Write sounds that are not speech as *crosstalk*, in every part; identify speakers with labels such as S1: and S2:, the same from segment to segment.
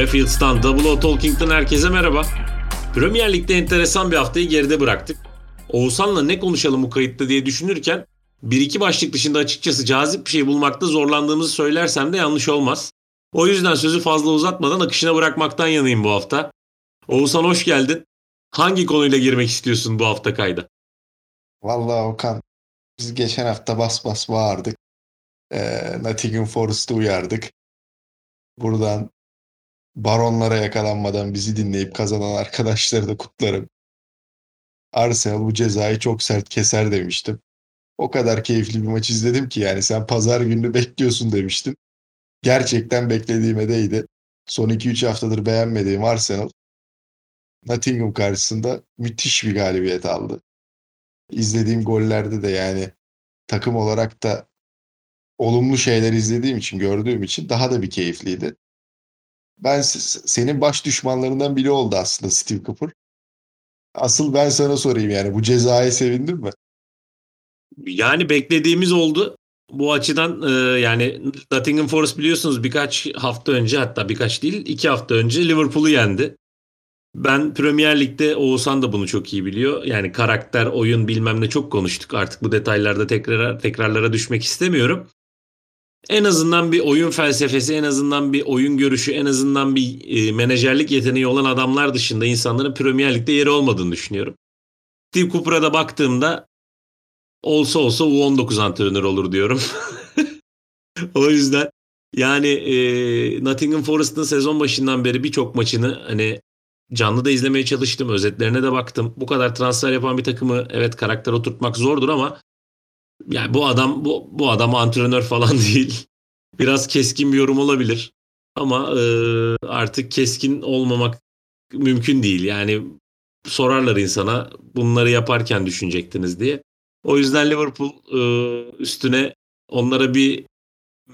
S1: Brefield'dan Double O Talking'den herkese merhaba. Premier Lig'de enteresan bir haftayı geride bıraktık. Oğuzhan'la ne konuşalım bu kayıtta diye düşünürken bir iki başlık dışında açıkçası cazip bir şey bulmakta zorlandığımızı söylersem de yanlış olmaz. O yüzden sözü fazla uzatmadan akışına bırakmaktan yanayım bu hafta. Oğuzhan hoş geldin. Hangi konuyla girmek istiyorsun bu hafta kayda?
S2: Vallahi Okan biz geçen hafta bas bas bağırdık. Ee, Nottingham Forest'ı uyardık. Buradan baronlara yakalanmadan bizi dinleyip kazanan arkadaşları da kutlarım. Arsenal bu cezayı çok sert keser demiştim. O kadar keyifli bir maç izledim ki yani sen pazar günü bekliyorsun demiştim. Gerçekten beklediğime değdi. Son 2-3 haftadır beğenmediğim Arsenal Nottingham karşısında müthiş bir galibiyet aldı. İzlediğim gollerde de yani takım olarak da olumlu şeyler izlediğim için, gördüğüm için daha da bir keyifliydi. Ben senin baş düşmanlarından biri oldu aslında Steve Cooper. Asıl ben sana sorayım yani bu cezaya sevindin mi?
S1: Yani beklediğimiz oldu. Bu açıdan e, yani Nottingham Forest biliyorsunuz birkaç hafta önce hatta birkaç değil iki hafta önce Liverpool'u yendi. Ben Premier Lig'de Oğuzhan da bunu çok iyi biliyor. Yani karakter, oyun bilmem ne çok konuştuk. Artık bu detaylarda tekrar tekrarlara düşmek istemiyorum. En azından bir oyun felsefesi, en azından bir oyun görüşü, en azından bir e, menajerlik yeteneği olan adamlar dışında insanların Premier Lig'de yeri olmadığını düşünüyorum. Steve Cooper'a da baktığımda olsa olsa U19 antrenör olur diyorum. *laughs* o yüzden yani e, Nottingham Forest'ın sezon başından beri birçok maçını hani canlı da izlemeye çalıştım. Özetlerine de baktım. Bu kadar transfer yapan bir takımı evet karakter oturtmak zordur ama yani bu adam bu, bu adam antrenör falan *laughs* değil. Biraz keskin bir yorum olabilir. Ama e, artık keskin olmamak mümkün değil. Yani sorarlar insana bunları yaparken düşünecektiniz diye. O yüzden Liverpool e, üstüne onlara bir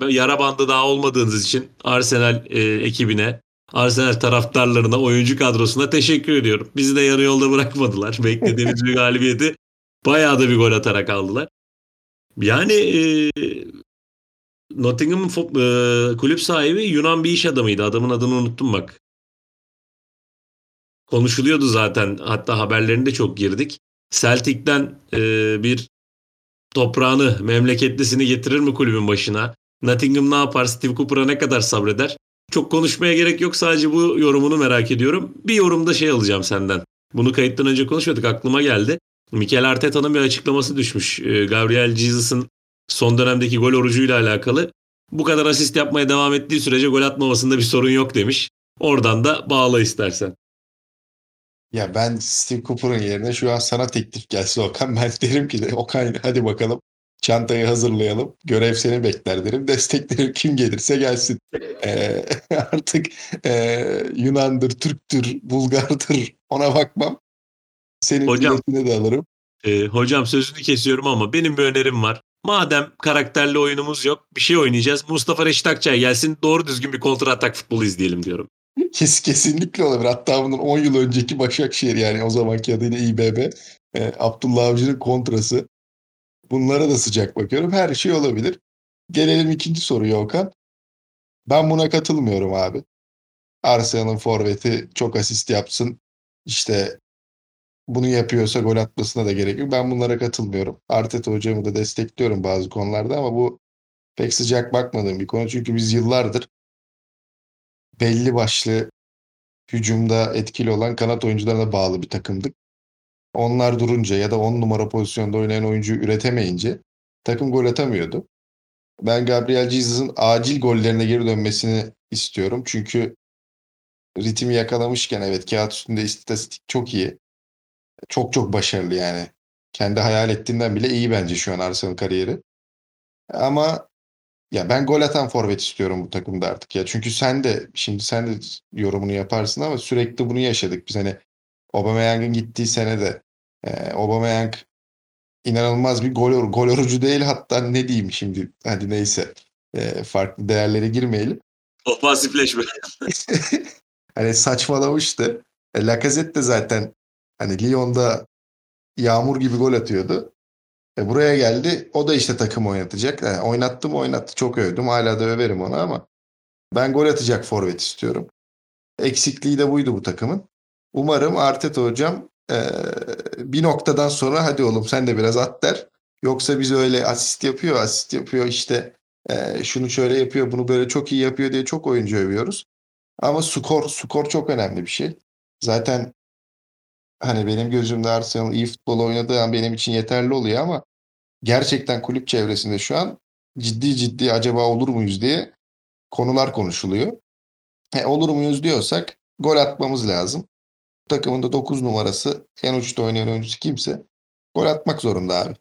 S1: yara bandı daha olmadığınız için Arsenal e, ekibine Arsenal taraftarlarına, oyuncu kadrosuna teşekkür ediyorum. Bizi de yarı yolda bırakmadılar. Beklediğimiz bir galibiyeti bayağı da bir gol atarak aldılar. Yani e, Nottingham'ın e, kulüp sahibi Yunan bir iş adamıydı. Adamın adını unuttum bak. Konuşuluyordu zaten. Hatta haberlerinde çok girdik. Celtic'ten e, bir toprağını, memleketlisini getirir mi kulübün başına? Nottingham ne yapar? Steve Cooper'a ne kadar sabreder? Çok konuşmaya gerek yok. Sadece bu yorumunu merak ediyorum. Bir yorumda şey alacağım senden. Bunu kayıttan önce konuşuyorduk. Aklıma geldi. Mikel Arteta'nın bir açıklaması düşmüş. Ee, Gabriel Jesus'ın son dönemdeki gol orucuyla alakalı. Bu kadar asist yapmaya devam ettiği sürece gol atmamasında bir sorun yok demiş. Oradan da bağla istersen.
S2: Ya ben Steve Cooper'ın yerine şu an sana teklif gelse Okan ben derim ki de Okan hadi bakalım çantayı hazırlayalım. Görev seni bekler derim. Desteklerim kim gelirse gelsin. Ee, *laughs* artık e, Yunan'dır, Türk'tür, Bulgar'dır ona bakmam. Senin hocam, de alırım.
S1: E, hocam sözünü kesiyorum ama benim bir önerim var. Madem karakterli oyunumuz yok bir şey oynayacağız. Mustafa Reşit Akçay gelsin doğru düzgün bir kontra atak futbolu izleyelim diyorum.
S2: Kes, kesinlikle olabilir. Hatta bunun 10 yıl önceki Başakşehir yani o zamanki adıyla İBB. E, Abdullah Avcı'nın kontrası. Bunlara da sıcak bakıyorum. Her şey olabilir. Gelelim ikinci soruya Okan. Ben buna katılmıyorum abi. Arsenal'ın forveti çok asist yapsın. İşte bunu yapıyorsa gol atmasına da gerek yok. Ben bunlara katılmıyorum. Arteta hocamı da destekliyorum bazı konularda ama bu pek sıcak bakmadığım bir konu. Çünkü biz yıllardır belli başlı hücumda etkili olan kanat oyuncularına bağlı bir takımdık. Onlar durunca ya da 10 numara pozisyonda oynayan oyuncu üretemeyince takım gol atamıyordu. Ben Gabriel Jesus'ın acil gollerine geri dönmesini istiyorum. Çünkü ritmi yakalamışken evet kağıt üstünde istatistik çok iyi. Çok çok başarılı yani. Kendi hayal ettiğinden bile iyi bence şu an Arsenal kariyeri. Ama ya ben gol atan forvet istiyorum bu takımda artık ya. Çünkü sen de şimdi sen de yorumunu yaparsın ama sürekli bunu yaşadık. Biz hani Aubameyang'ın gittiği sene de e, Aubameyang inanılmaz bir gol, gol orucu değil hatta ne diyeyim şimdi hadi neyse e, farklı değerlere girmeyelim.
S1: Ofansifleşme. *laughs*
S2: hani saçmalamıştı. E, Lacazette de zaten hani Lyon'da yağmur gibi gol atıyordu. E, buraya geldi. O da işte takım oynatacak. Yani oynattım oynattı. Çok övdüm. Hala da överim onu ama ben gol atacak forvet istiyorum. Eksikliği de buydu bu takımın. Umarım Arteta hocam e, bir noktadan sonra hadi oğlum sen de biraz at der. Yoksa biz öyle asist yapıyor, asist yapıyor işte e, şunu şöyle yapıyor, bunu böyle çok iyi yapıyor diye çok oyuncu övüyoruz. Ama skor, skor çok önemli bir şey. Zaten hani benim gözümde Arsenal iyi futbol oynadığı an benim için yeterli oluyor ama gerçekten kulüp çevresinde şu an ciddi ciddi acaba olur muyuz diye konular konuşuluyor. E, olur muyuz diyorsak gol atmamız lazım. Takımın da 9 numarası en uçta oynayan oyuncusu kimse gol atmak zorunda abi.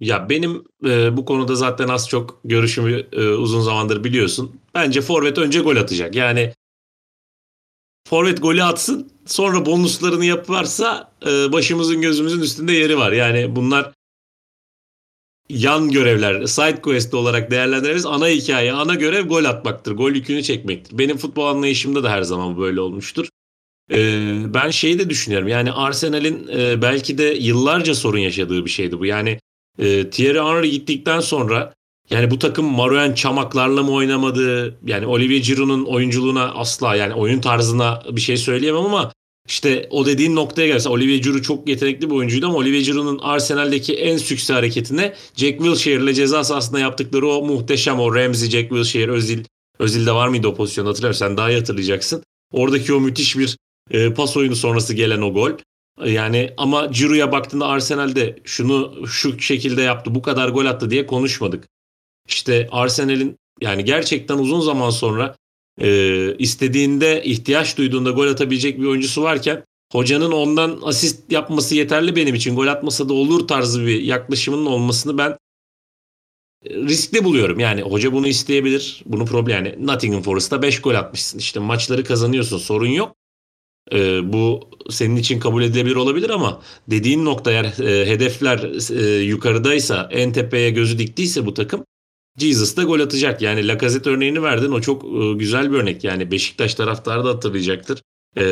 S1: Ya benim e, bu konuda zaten az çok görüşümü e, uzun zamandır biliyorsun. Bence forvet önce gol atacak. Yani forvet golü atsın sonra bonuslarını yaparsa e, başımızın gözümüzün üstünde yeri var. Yani bunlar yan görevler, side quest olarak değerlendiririz. Ana hikaye, ana görev gol atmaktır. Gol yükünü çekmektir. Benim futbol anlayışımda da her zaman böyle olmuştur. Ee, ben şeyi de düşünüyorum. Yani Arsenal'in e, belki de yıllarca sorun yaşadığı bir şeydi bu. Yani e, Thierry Henry gittikten sonra yani bu takım Marouane Çamaklarla mı oynamadı? Yani Olivier Giroud'un oyunculuğuna asla yani oyun tarzına bir şey söyleyemem ama işte o dediğin noktaya gelirse Olivier Giroud çok yetenekli bir oyuncuydu ama Olivier Giroud'un Arsenal'deki en sükse hareketine Jack Wilshere ile ceza sahasında yaptıkları o muhteşem o Ramsey, Jack Wilshere, Özil Özil'de var mıydı o pozisyon hatırlamıyorum sen daha iyi hatırlayacaksın. Oradaki o müthiş bir e, pas oyunu sonrası gelen o gol. Yani ama Giroud'a baktığında Arsenal'de şunu şu şekilde yaptı bu kadar gol attı diye konuşmadık. İşte Arsenal'in yani gerçekten uzun zaman sonra e, istediğinde ihtiyaç duyduğunda gol atabilecek bir oyuncusu varken hocanın ondan asist yapması yeterli benim için gol atmasa da olur tarzı bir yaklaşımının olmasını ben e, riskli buluyorum. Yani hoca bunu isteyebilir. Bunu problem yani Nottingham Forest'ta 5 gol atmışsın. İşte maçları kazanıyorsun. Sorun yok. Ee, bu senin için kabul edilebilir olabilir ama dediğin nokta eğer e, hedefler e, yukarıdaysa en tepeye gözü diktiyse bu takım Jesus da gol atacak. Yani Lacazette örneğini verdin. O çok e, güzel bir örnek. Yani Beşiktaş taraftarı da hatırlayacaktır. E,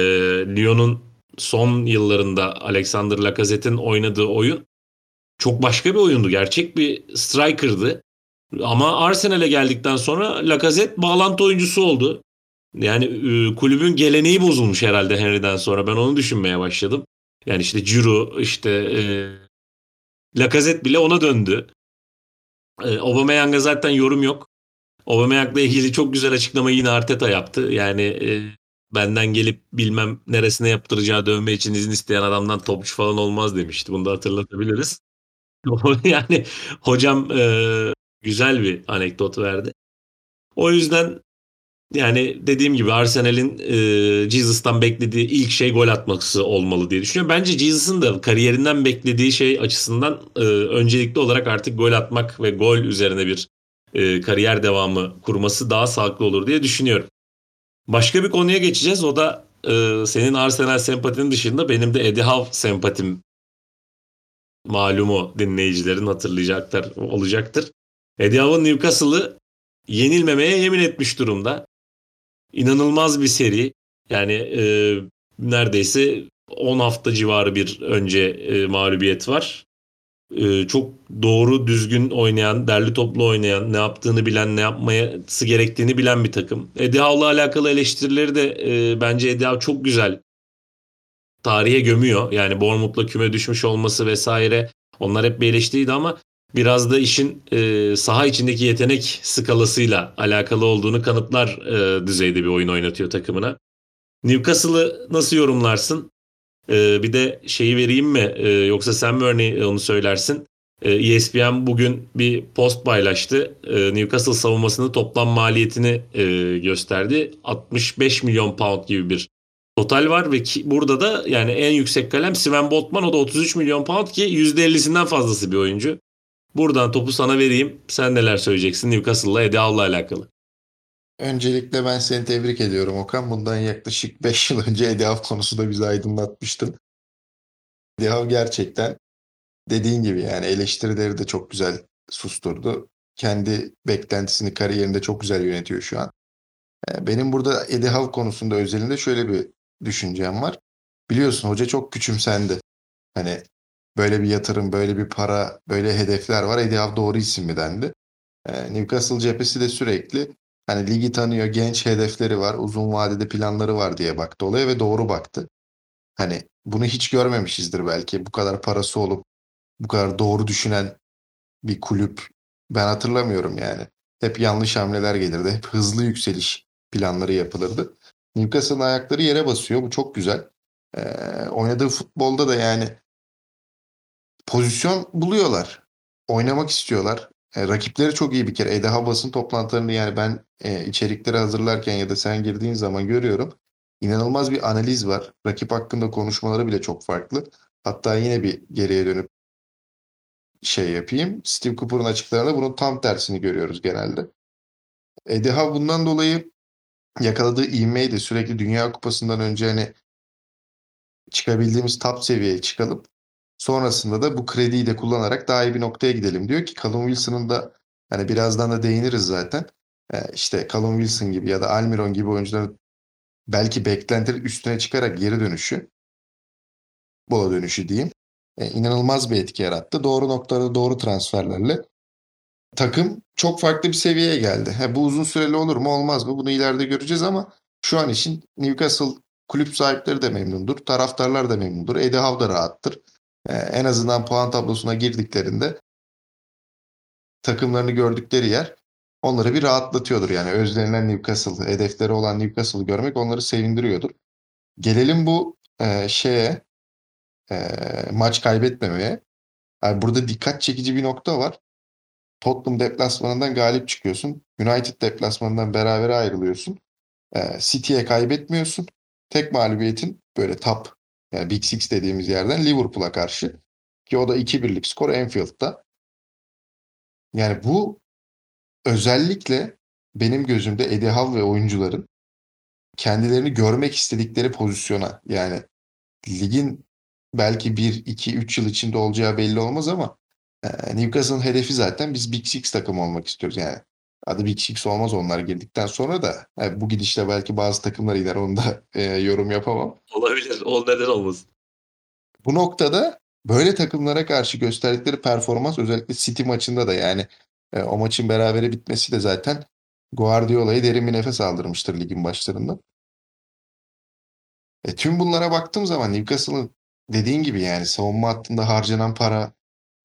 S1: Lyon'un son yıllarında Alexander Lacazette'in oynadığı oyun çok başka bir oyundu. Gerçek bir striker'dı. Ama Arsenal'e geldikten sonra Lacazette bağlantı oyuncusu oldu. Yani e, kulübün geleneği bozulmuş herhalde Henry'den sonra. Ben onu düşünmeye başladım. Yani işte Ciro, işte e, Lacazette bile ona döndü. E, Aubameyang'a zaten yorum yok. Aubameyang'la ilgili çok güzel açıklamayı yine Arteta yaptı. Yani e, benden gelip bilmem neresine yaptıracağı dövme için izin isteyen adamdan topçu falan olmaz demişti. Bunu da hatırlatabiliriz. *laughs* yani hocam e, güzel bir anekdot verdi. O yüzden yani dediğim gibi Arsenal'in e, Jesus'tan beklediği ilk şey gol atması olmalı diye düşünüyorum. Bence Jesus'ın da kariyerinden beklediği şey açısından e, öncelikli olarak artık gol atmak ve gol üzerine bir e, kariyer devamı kurması daha sağlıklı olur diye düşünüyorum. Başka bir konuya geçeceğiz. O da e, senin Arsenal sempatinin dışında benim de Eddie Howe sempatim malumu dinleyicilerin hatırlayacaklar olacaktır. Eddie Howe'ın Newcastle'ı yenilmemeye yemin etmiş durumda inanılmaz bir seri. Yani e, neredeyse 10 hafta civarı bir önce e, mağlubiyet var. E, çok doğru, düzgün oynayan, derli toplu oynayan, ne yaptığını bilen, ne yapması gerektiğini bilen bir takım. Eddie Howe'la alakalı eleştirileri de e, bence Eddie Howe çok güzel tarihe gömüyor. Yani Bournemouth'la küme düşmüş olması vesaire onlar hep bir eleştiriydi ama biraz da işin e, saha içindeki yetenek skalasıyla alakalı olduğunu kanıtlar e, düzeyde bir oyun oynatıyor takımına. Newcastle'ı nasıl yorumlarsın? E, bir de şeyi vereyim mi? E, yoksa sen mi örneği onu söylersin? E, ESPN bugün bir post paylaştı. E, Newcastle savunmasının toplam maliyetini e, gösterdi. 65 milyon pound gibi bir total var ve ki, burada da yani en yüksek kalem Sven Botman o da 33 milyon pound ki %50'sinden fazlası bir oyuncu. Buradan topu sana vereyim. Sen neler söyleyeceksin Newcastle'la Eddie Howe'la alakalı?
S2: Öncelikle ben seni tebrik ediyorum Okan. Bundan yaklaşık *laughs* 5 yıl önce Eddie Howe konusunda bizi aydınlatmıştın. Eddie Howe gerçekten dediğin gibi yani eleştirileri de çok güzel susturdu. Kendi beklentisini kariyerinde çok güzel yönetiyor şu an. Ee, benim burada Eddie Howe konusunda özelinde şöyle bir düşüncem var. Biliyorsun hoca çok küçümsendi. Hani böyle bir yatırım, böyle bir para, böyle hedefler var. Eddie Howe doğru isim mi dendi. E, Newcastle cephesi de sürekli Hani ligi tanıyor, genç hedefleri var, uzun vadede planları var diye baktı olaya ve doğru baktı. Hani bunu hiç görmemişizdir belki. Bu kadar parası olup bu kadar doğru düşünen bir kulüp ben hatırlamıyorum yani. Hep yanlış hamleler gelirdi. Hep hızlı yükseliş planları yapılırdı. Newcastle'ın ayakları yere basıyor. Bu çok güzel. Ee, oynadığı futbolda da yani pozisyon buluyorlar. Oynamak istiyorlar. E, rakipleri çok iyi bir kere. Edeha basın toplantılarını yani ben e, içerikleri hazırlarken ya da sen girdiğin zaman görüyorum. İnanılmaz bir analiz var. Rakip hakkında konuşmaları bile çok farklı. Hatta yine bir geriye dönüp şey yapayım. Steve Cooper'ın açıklarında bunun tam tersini görüyoruz genelde. Edeha bundan dolayı yakaladığı ivmeyi sürekli Dünya Kupası'ndan önce hani çıkabildiğimiz top seviyeye çıkalım. Sonrasında da bu krediyi de kullanarak daha iyi bir noktaya gidelim diyor ki Callum Wilson'ın da hani birazdan da değiniriz zaten. Ee, işte Callum Wilson gibi ya da Almiron gibi oyuncuların belki beklentilerin üstüne çıkarak geri dönüşü, bola dönüşü diyeyim. E, inanılmaz bir etki yarattı. Doğru noktada doğru transferlerle takım çok farklı bir seviyeye geldi. He, bu uzun süreli olur mu olmaz mı bunu ileride göreceğiz ama şu an için Newcastle kulüp sahipleri de memnundur. Taraftarlar da memnundur. Eddie Howe da rahattır. Ee, en azından puan tablosuna girdiklerinde takımlarını gördükleri yer onları bir rahatlatıyordur. Yani özlenilen Newcastle, hedefleri olan Newcastle'ı görmek onları sevindiriyordur. Gelelim bu e, şeye e, maç kaybetmemeye. Yani burada dikkat çekici bir nokta var. Tottenham deplasmanından galip çıkıyorsun. United deplasmanından beraber ayrılıyorsun. E, City'ye kaybetmiyorsun. Tek mağlubiyetin böyle top yani Big Six dediğimiz yerden Liverpool'a karşı. Ki o da 2-1'lik skor Anfield'da. Yani bu özellikle benim gözümde Eddie Howe ve oyuncuların kendilerini görmek istedikleri pozisyona yani ligin belki 1, 2, 3 yıl içinde olacağı belli olmaz ama e, Newcastle'ın hedefi zaten biz Big Six takım olmak istiyoruz. Yani adı Big Six olmaz onlar girdikten sonra da yani bu gidişle belki bazı takımlar iner onu da e, yorum yapamam.
S1: Olabilir. O neden olmasın.
S2: Bu noktada böyle takımlara karşı gösterdikleri performans özellikle City maçında da yani e, o maçın berabere bitmesi de zaten Guardiola'yı derin bir nefes aldırmıştır ligin başlarında. E, tüm bunlara baktığım zaman Newcastle'ın dediğin gibi yani savunma hattında harcanan para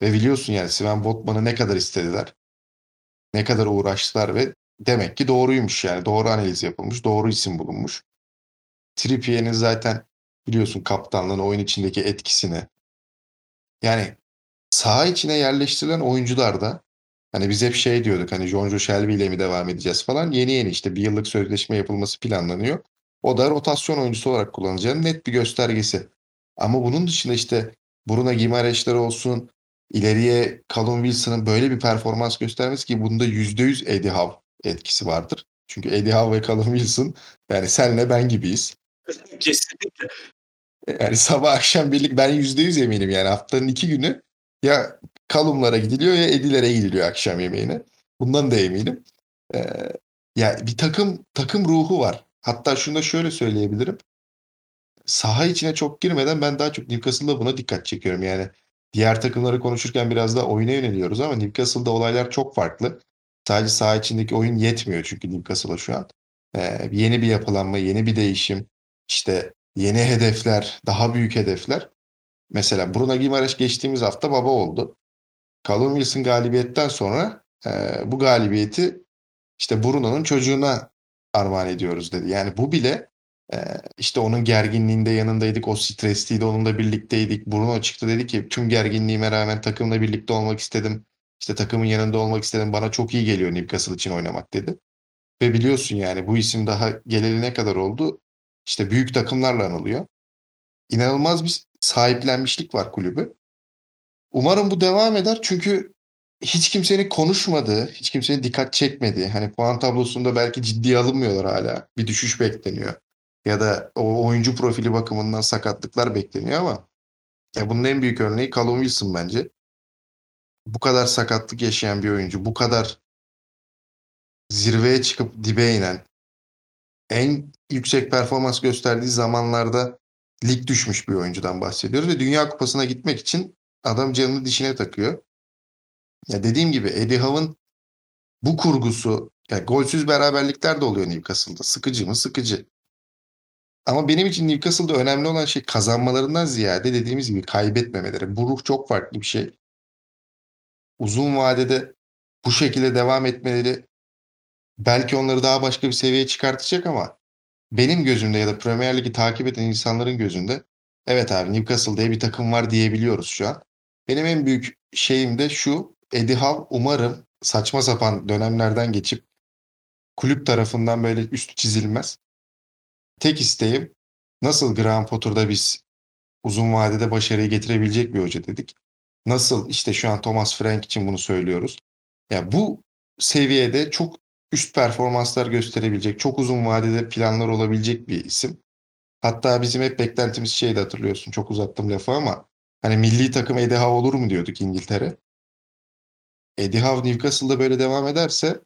S2: ve biliyorsun yani Sven Botman'ı ne kadar istediler. Ne kadar uğraştılar ve demek ki doğruymuş yani. Doğru analiz yapılmış, doğru isim bulunmuş. Trippier'in zaten biliyorsun kaptanlığın oyun içindeki etkisini. Yani saha içine yerleştirilen oyuncular da hani biz hep şey diyorduk hani Jonjo Shelby ile mi devam edeceğiz falan. Yeni yeni işte bir yıllık sözleşme yapılması planlanıyor. O da rotasyon oyuncusu olarak kullanacağının net bir göstergesi. Ama bunun dışında işte Bruno Gimareş'ler olsun, ileriye Callum Wilson'ın böyle bir performans göstermesi ki bunda %100 Eddie Howe etkisi vardır. Çünkü Eddie Howe ve Callum Wilson yani senle ben gibiyiz.
S1: Kesinlikle.
S2: Yani sabah akşam birlik ben %100 eminim yani haftanın iki günü ya Callum'lara gidiliyor ya Eddie'lere gidiliyor akşam yemeğine. Bundan da eminim. Ee, ya bir takım takım ruhu var. Hatta şunu da şöyle söyleyebilirim. Saha içine çok girmeden ben daha çok Newcastle'da buna dikkat çekiyorum. Yani diğer takımları konuşurken biraz da oyuna yöneliyoruz ama Newcastle'da olaylar çok farklı. Sadece saha içindeki oyun yetmiyor çünkü Newcastle'a şu an. Ee, yeni bir yapılanma, yeni bir değişim, işte yeni hedefler, daha büyük hedefler. Mesela Bruno Gimareş geçtiğimiz hafta baba oldu. Callum Wilson galibiyetten sonra e, bu galibiyeti işte Bruno'nun çocuğuna armağan ediyoruz dedi. Yani bu bile e, işte onun gerginliğinde yanındaydık. O stresliydi. Onunla birlikteydik. Bruno çıktı dedi ki tüm gerginliğime rağmen takımla birlikte olmak istedim. İşte takımın yanında olmak istedim. Bana çok iyi geliyor Newcastle için oynamak dedi. Ve biliyorsun yani bu isim daha geleli ne kadar oldu? İşte büyük takımlarla anılıyor. İnanılmaz bir sahiplenmişlik var kulübü. Umarım bu devam eder çünkü hiç kimsenin konuşmadığı, hiç kimsenin dikkat çekmediği, hani puan tablosunda belki ciddiye alınmıyorlar hala. Bir düşüş bekleniyor. Ya da o oyuncu profili bakımından sakatlıklar bekleniyor ama ya bunun en büyük örneği Callum Wilson bence. Bu kadar sakatlık yaşayan bir oyuncu, bu kadar zirveye çıkıp dibe inen, en yüksek performans gösterdiği zamanlarda lig düşmüş bir oyuncudan bahsediyoruz ve Dünya Kupası'na gitmek için adam canını dişine takıyor. Ya dediğim gibi Eddie Howe'ın bu kurgusu Yani golsüz beraberlikler de oluyor Newcastle'da. Sıkıcı mı? Sıkıcı. Ama benim için Newcastle'da önemli olan şey kazanmalarından ziyade dediğimiz gibi kaybetmemeleri. Bu ruh çok farklı bir şey. Uzun vadede bu şekilde devam etmeleri belki onları daha başka bir seviyeye çıkartacak ama benim gözümde ya da Premier Lig'i takip eden insanların gözünde evet abi Newcastle diye bir takım var diyebiliyoruz şu an. Benim en büyük şeyim de şu Eddie Howe umarım saçma sapan dönemlerden geçip kulüp tarafından böyle üst çizilmez. Tek isteğim nasıl Graham Potter'da biz uzun vadede başarıyı getirebilecek bir hoca dedik. Nasıl işte şu an Thomas Frank için bunu söylüyoruz. Ya bu seviyede çok üst performanslar gösterebilecek, çok uzun vadede planlar olabilecek bir isim. Hatta bizim hep beklentimiz şeydi hatırlıyorsun. Çok uzattım lafı ama hani milli takım Eddie Howe olur mu diyorduk İngiltere. Eddie Howe Newcastle'da böyle devam ederse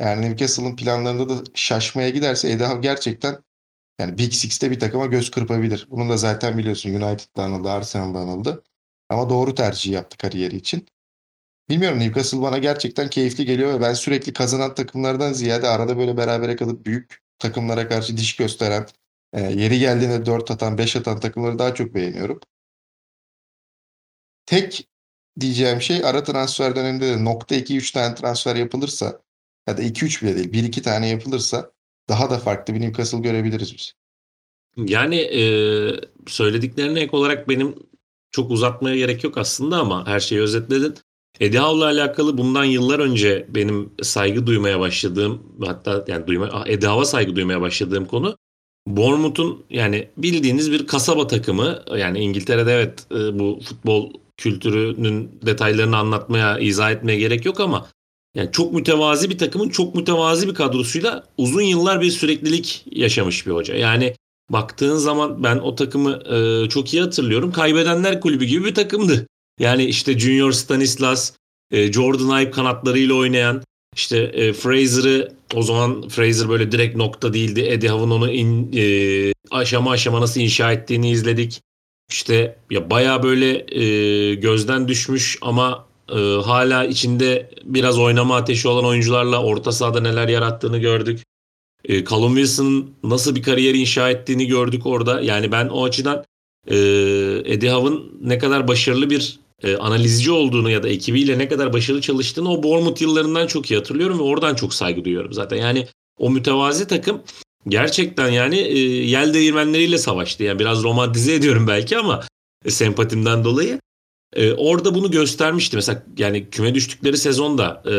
S2: yani Newcastle'ın planlarında da şaşmaya giderse Eddie Howe gerçekten yani Big Six'te bir takıma göz kırpabilir. Bunu da zaten biliyorsun United'da anıldı, Arsenal'da anıldı. Ama doğru tercih yaptı kariyeri için. Bilmiyorum Newcastle bana gerçekten keyifli geliyor ve ben sürekli kazanan takımlardan ziyade arada böyle berabere kalıp büyük takımlara karşı diş gösteren, e, yeri geldiğinde 4 atan, 5 atan takımları daha çok beğeniyorum. Tek diyeceğim şey ara transfer döneminde de nokta 2-3 tane transfer yapılırsa ya da 2-3 bile değil 1-2 tane yapılırsa daha da farklı bir Newcastle görebiliriz biz.
S1: Yani e, söylediklerine ek olarak benim çok uzatmaya gerek yok aslında ama her şeyi özetledin. Eddie Howe'la alakalı bundan yıllar önce benim saygı duymaya başladığım hatta yani duyma, Eddie Howe'a saygı duymaya başladığım konu Bournemouth'un yani bildiğiniz bir kasaba takımı yani İngiltere'de evet e, bu futbol kültürünün detaylarını anlatmaya, izah etmeye gerek yok ama yani çok mütevazi bir takımın çok mütevazi bir kadrosuyla uzun yıllar bir süreklilik yaşamış bir hoca. Yani baktığın zaman ben o takımı e, çok iyi hatırlıyorum. Kaybedenler kulübü gibi bir takımdı. Yani işte Junior Stanislas, e, Jordan Ibe kanatlarıyla oynayan, işte e, Fraser'ı o zaman Fraser böyle direkt nokta değildi. Eddie Howe'ın onu in, e, aşama aşama nasıl inşa ettiğini izledik. İşte ya baya böyle e, gözden düşmüş ama e, hala içinde biraz oynama ateşi olan oyuncularla orta sahada neler yarattığını gördük. E, Callum Wilson'ın nasıl bir kariyer inşa ettiğini gördük orada. Yani ben o açıdan e, Eddie Howe'ın ne kadar başarılı bir e, analizci olduğunu ya da ekibiyle ne kadar başarılı çalıştığını o Bournemouth yıllarından çok iyi hatırlıyorum ve oradan çok saygı duyuyorum zaten. Yani o mütevazi takım gerçekten yani e, yel değirmenleriyle savaştı. Yani biraz romantize ediyorum belki ama e, sempatimden dolayı. E, orada bunu göstermişti. Mesela yani küme düştükleri sezonda e,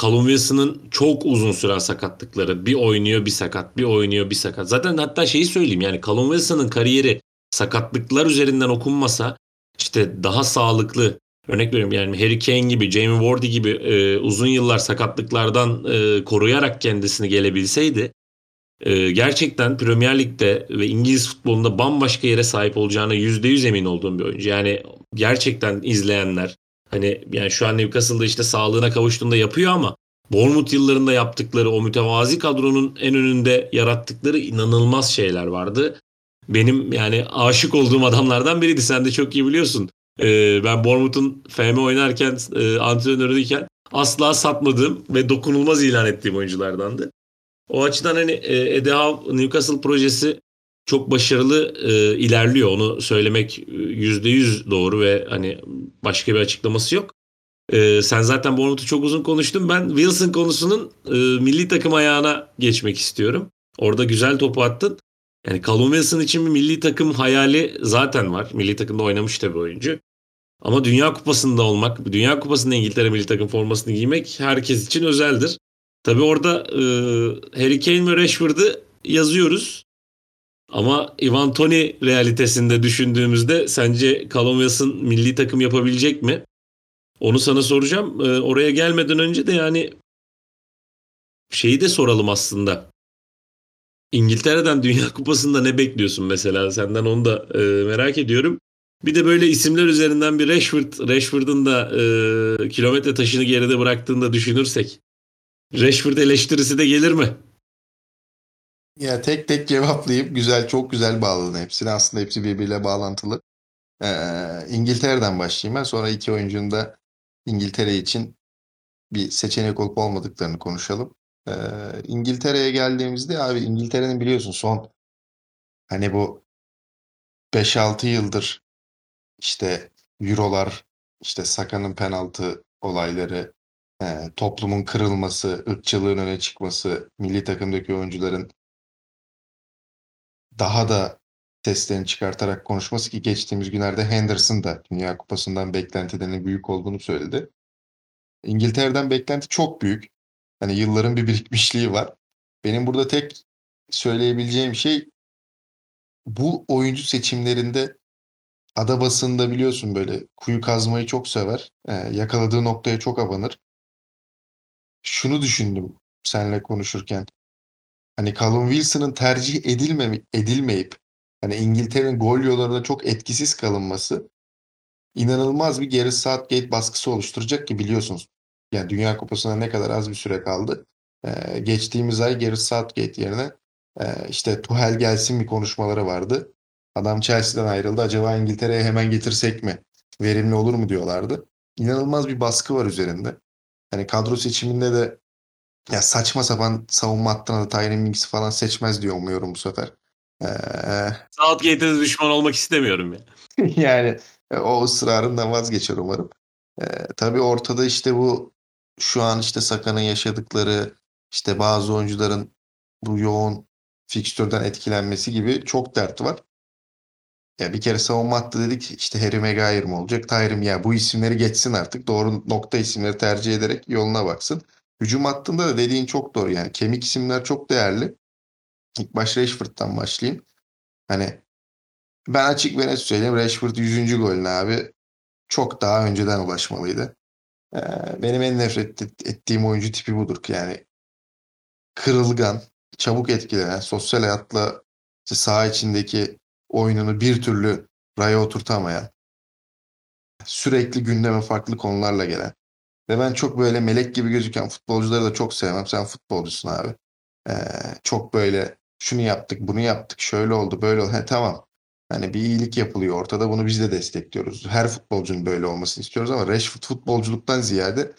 S1: Callum Wilson'ın çok uzun süren sakatlıkları. Bir oynuyor bir sakat, bir oynuyor bir sakat. Zaten hatta şeyi söyleyeyim yani Callum Wilson'ın kariyeri sakatlıklar üzerinden okunmasa işte daha sağlıklı örnek veriyorum yani Harry Kane gibi, Jamie Vardy gibi e, uzun yıllar sakatlıklardan e, koruyarak kendisini gelebilseydi e, gerçekten Premier Lig'de ve İngiliz futbolunda bambaşka yere sahip olacağına %100 emin olduğum bir oyuncu. Yani gerçekten izleyenler hani yani şu an Newcastle'da işte sağlığına kavuştuğunda yapıyor ama Bournemouth yıllarında yaptıkları o mütevazi kadronun en önünde yarattıkları inanılmaz şeyler vardı benim yani aşık olduğum adamlardan biriydi. Sen de çok iyi biliyorsun. Ee, ben Bournemouth'un FM oynarken, e, antrenörüyken asla satmadığım ve dokunulmaz ilan ettiğim oyunculardandı. O açıdan hani e, Howe Newcastle projesi çok başarılı e, ilerliyor. Onu söylemek yüzde yüz doğru ve hani başka bir açıklaması yok. E, sen zaten Bournemouth'u çok uzun konuştun. Ben Wilson konusunun e, milli takım ayağına geçmek istiyorum. Orada güzel topu attın. Yani Callum Wilson için bir milli takım hayali zaten var. Milli takımda oynamış tabii oyuncu. Ama Dünya Kupası'nda olmak, Dünya Kupası'nda İngiltere milli takım formasını giymek herkes için özeldir. Tabii orada e, Harry Kane ve Rashford'ı yazıyoruz. Ama Ivan Toni realitesinde düşündüğümüzde sence Callum Wilson milli takım yapabilecek mi? Onu sana soracağım. E, oraya gelmeden önce de yani şeyi de soralım aslında. İngiltere'den Dünya *laughs* Kupası'nda ne bekliyorsun mesela? Senden onu da e, merak ediyorum. Bir de böyle isimler üzerinden bir Rashford, Rashford'un da e, kilometre taşını geride bıraktığında düşünürsek. Rashford eleştirisi de gelir mi?
S2: Ya tek tek cevaplayıp güzel, çok güzel bağladın hepsini. Aslında hepsi birbiriyle bağlantılı. Ee, İngiltere'den başlayayım ben. Sonra iki oyuncunun da İngiltere için bir seçenek olup olmadıklarını konuşalım. Ee, İngiltere'ye geldiğimizde abi İngiltere'nin biliyorsun son hani bu 5-6 yıldır işte Eurolar, işte Saka'nın penaltı olayları, e, toplumun kırılması, ırkçılığın öne çıkması, milli takımdaki oyuncuların daha da seslerini çıkartarak konuşması ki geçtiğimiz günlerde Henderson da Dünya Kupası'ndan beklentilerinin büyük olduğunu söyledi. İngiltere'den beklenti çok büyük. Hani yılların bir birikmişliği var. Benim burada tek söyleyebileceğim şey bu oyuncu seçimlerinde ada basında biliyorsun böyle kuyu kazmayı çok sever. Ee, yakaladığı noktaya çok abanır. Şunu düşündüm seninle konuşurken. Hani Callum Wilson'ın tercih edilmemi, edilmeyip hani İngiltere'nin gol yollarında çok etkisiz kalınması inanılmaz bir Gareth Southgate baskısı oluşturacak ki biliyorsunuz. Yani Dünya Kupası'na ne kadar az bir süre kaldı. Ee, geçtiğimiz ay Gareth Southgate yerine e, işte Tuchel gelsin bir konuşmaları vardı. Adam Chelsea'den ayrıldı. Acaba İngiltere'ye hemen getirsek mi? Verimli olur mu diyorlardı. İnanılmaz bir baskı var üzerinde. Hani kadro seçiminde de ya saçma sapan savunma hattına da Tyron Mings'i falan seçmez diye umuyorum bu sefer. Ee,
S1: Southgate'e düşman olmak istemiyorum ya. *laughs*
S2: yani e, o ısrarından vazgeçer umarım. Ee, tabii ortada işte bu şu an işte Saka'nın yaşadıkları işte bazı oyuncuların bu yoğun fikstürden etkilenmesi gibi çok dert var. Ya bir kere savunma hattı dedik işte Harry Maguire mı olacak? Tyrim ya bu isimleri geçsin artık. Doğru nokta isimleri tercih ederek yoluna baksın. Hücum hattında da dediğin çok doğru yani. Kemik isimler çok değerli. İlk baş Rashford'dan başlayayım. Hani ben açık ve net söyleyeyim. Rashford 100. golüne abi çok daha önceden ulaşmalıydı. Ee, benim en nefret ettiğim oyuncu tipi budur. Yani kırılgan, çabuk etkilenen, sosyal hayatla işte saha içindeki oyununu bir türlü raya oturtamayan, sürekli gündeme farklı konularla gelen ve ben çok böyle melek gibi gözüken futbolcuları da çok sevmem. Sen futbolcusun abi. Ee, çok böyle şunu yaptık, bunu yaptık, şöyle oldu, böyle oldu. He, tamam. Hani bir iyilik yapılıyor ortada. Bunu biz de destekliyoruz. Her futbolcunun böyle olmasını istiyoruz ama Rashford futbolculuktan ziyade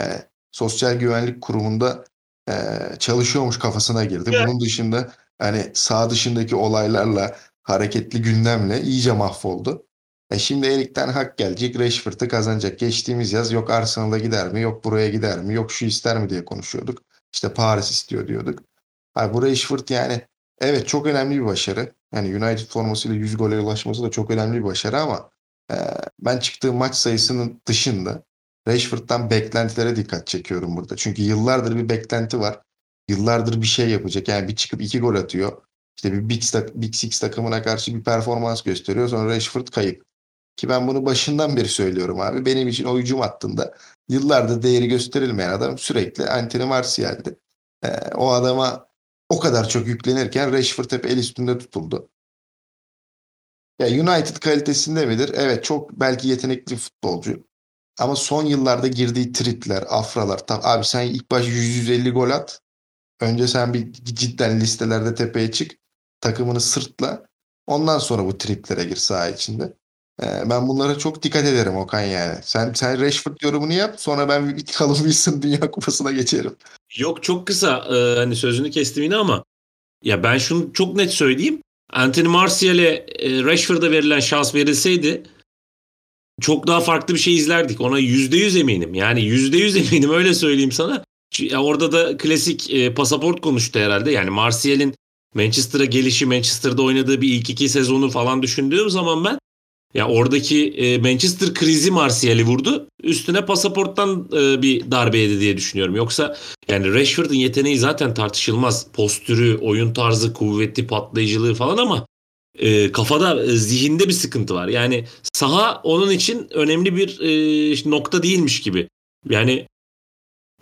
S2: e, sosyal güvenlik kurumunda e, çalışıyormuş kafasına girdi. Bunun dışında hani sağ dışındaki olaylarla hareketli gündemle iyice mahvoldu. E şimdi Erik'ten hak gelecek. Rashford'ı kazanacak. Geçtiğimiz yaz yok Arsenal'a gider mi? Yok buraya gider mi? Yok şu ister mi diye konuşuyorduk. İşte Paris istiyor diyorduk. Abi bu Rashford yani evet çok önemli bir başarı. Yani United formasıyla 100 gole ulaşması da çok önemli bir başarı ama e, ben çıktığım maç sayısının dışında Rashford'dan beklentilere dikkat çekiyorum burada. Çünkü yıllardır bir beklenti var. Yıllardır bir şey yapacak. Yani bir çıkıp iki gol atıyor. İşte bir Big, Big Six takımına karşı bir performans gösteriyor. Sonra Rashford kayıp. Ki ben bunu başından beri söylüyorum abi. Benim için o hücum hattında yıllardır değeri gösterilmeyen adam sürekli Anthony Martial'di. Ee, o adama o kadar çok yüklenirken Rashford hep el üstünde tutuldu. Ya United kalitesinde midir? Evet çok belki yetenekli futbolcu. Ama son yıllarda girdiği tripler, afralar. Tam, abi sen ilk baş 100-150 gol at. Önce sen bir cidden listelerde tepeye çık. Takımını sırtla. Ondan sonra bu triplere gir saha içinde. Ee, ben bunlara çok dikkat ederim Okan yani. Sen sen Rashford yorumunu yap. Sonra ben *laughs* Callum Wilson Dünya Kupası'na geçerim.
S1: Yok çok kısa e, hani sözünü kestim yine ama ya ben şunu çok net söyleyeyim. Anthony Martial'e e, Rashford'a verilen şans verilseydi çok daha farklı bir şey izlerdik. Ona %100 eminim. Yani %100 *laughs* eminim öyle söyleyeyim sana. Orada da klasik e, pasaport konuştu herhalde. Yani Martial'in Manchester'a gelişi, Manchester'da oynadığı bir ilk iki sezonu falan düşündüğüm zaman ben ya oradaki e, Manchester krizi Martial'i vurdu. Üstüne pasaporttan e, bir darbe yedi diye düşünüyorum. Yoksa yani Rashford'un yeteneği zaten tartışılmaz. Postürü, oyun tarzı, kuvvetli patlayıcılığı falan ama e, kafada, e, zihinde bir sıkıntı var. Yani saha onun için önemli bir e, nokta değilmiş gibi. Yani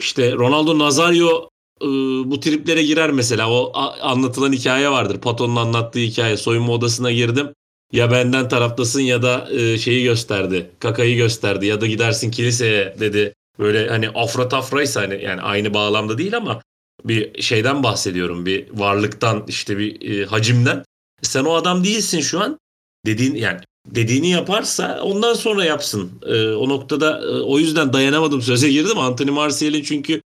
S1: işte Ronaldo Nazario e, bu triplere girer mesela. O anlatılan hikaye vardır. Paton'un anlattığı hikaye. Soyunma odasına girdim ya benden taraftasın ya da e, şeyi gösterdi. Kakayı gösterdi ya da gidersin kiliseye dedi. Böyle hani afra tafraysa hani yani aynı bağlamda değil ama bir şeyden bahsediyorum. Bir varlıktan işte bir e, hacimden. Sen o adam değilsin şu an. Dediğin yani dediğini yaparsa ondan sonra yapsın. E, o noktada o yüzden dayanamadım söze girdim. Anthony Martial'in çünkü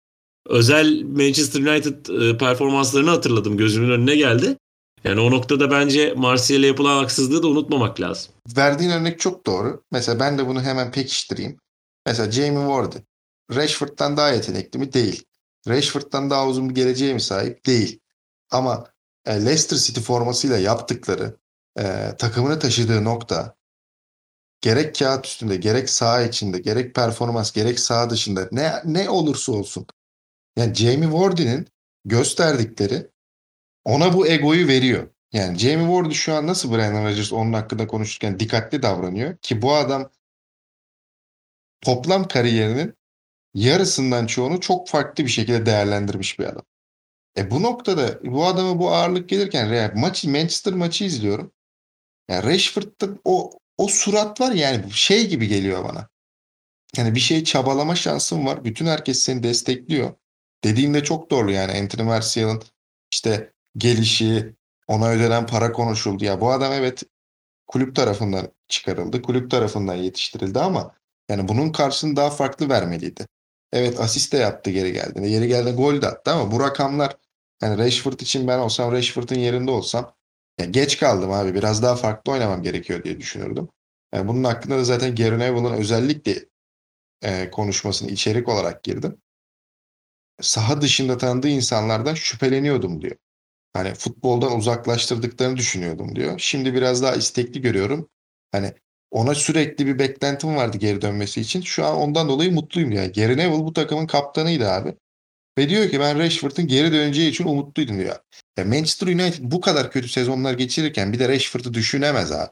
S1: özel Manchester United performanslarını hatırladım. Gözümün önüne geldi. Yani o noktada bence Martial'e yapılan haksızlığı da unutmamak lazım.
S2: Verdiğin örnek çok doğru. Mesela ben de bunu hemen pekiştireyim. Mesela Jamie Ward. Rashford'dan daha yetenekli mi? Değil. Rashford'dan daha uzun bir geleceğe mi sahip? Değil. Ama e, Leicester City formasıyla yaptıkları, e, takımını taşıdığı nokta gerek kağıt üstünde, gerek saha içinde, gerek performans, gerek saha dışında ne ne olursa olsun. Yani Jamie Vardy'nin gösterdikleri ona bu egoyu veriyor. Yani Jamie Ward'u şu an nasıl Brandon Rodgers onun hakkında konuşurken dikkatli davranıyor ki bu adam toplam kariyerinin yarısından çoğunu çok farklı bir şekilde değerlendirmiş bir adam. E bu noktada bu adama bu ağırlık gelirken Real maçı Manchester maçı izliyorum. Yani Rashford'da o o surat var yani şey gibi geliyor bana. Yani bir şey çabalama şansın var. Bütün herkes seni destekliyor. Dediğinde çok doğru yani Anthony Martial'ın işte gelişi, ona ödenen para konuşuldu. Ya bu adam evet kulüp tarafından çıkarıldı. Kulüp tarafından yetiştirildi ama yani bunun karşılığını daha farklı vermeliydi. Evet asist de yaptı geri geldiğinde. Geri geldi gol de attı ama bu rakamlar yani Rashford için ben olsam Rashford'un yerinde olsam ya geç kaldım abi biraz daha farklı oynamam gerekiyor diye düşünürdüm. Yani bunun hakkında da zaten Gary Neville'ın özellikle e, konuşmasını içerik olarak girdim. Saha dışında tanıdığı insanlardan şüpheleniyordum diyor. Hani futboldan uzaklaştırdıklarını düşünüyordum diyor. Şimdi biraz daha istekli görüyorum. Hani ona sürekli bir beklentim vardı geri dönmesi için. Şu an ondan dolayı mutluyum yani. Gary Neville bu takımın kaptanıydı abi. Ve diyor ki ben Rashford'un geri döneceği için umutluydum diyor. Ya Manchester United bu kadar kötü sezonlar geçirirken bir de Rashford'u düşünemez abi.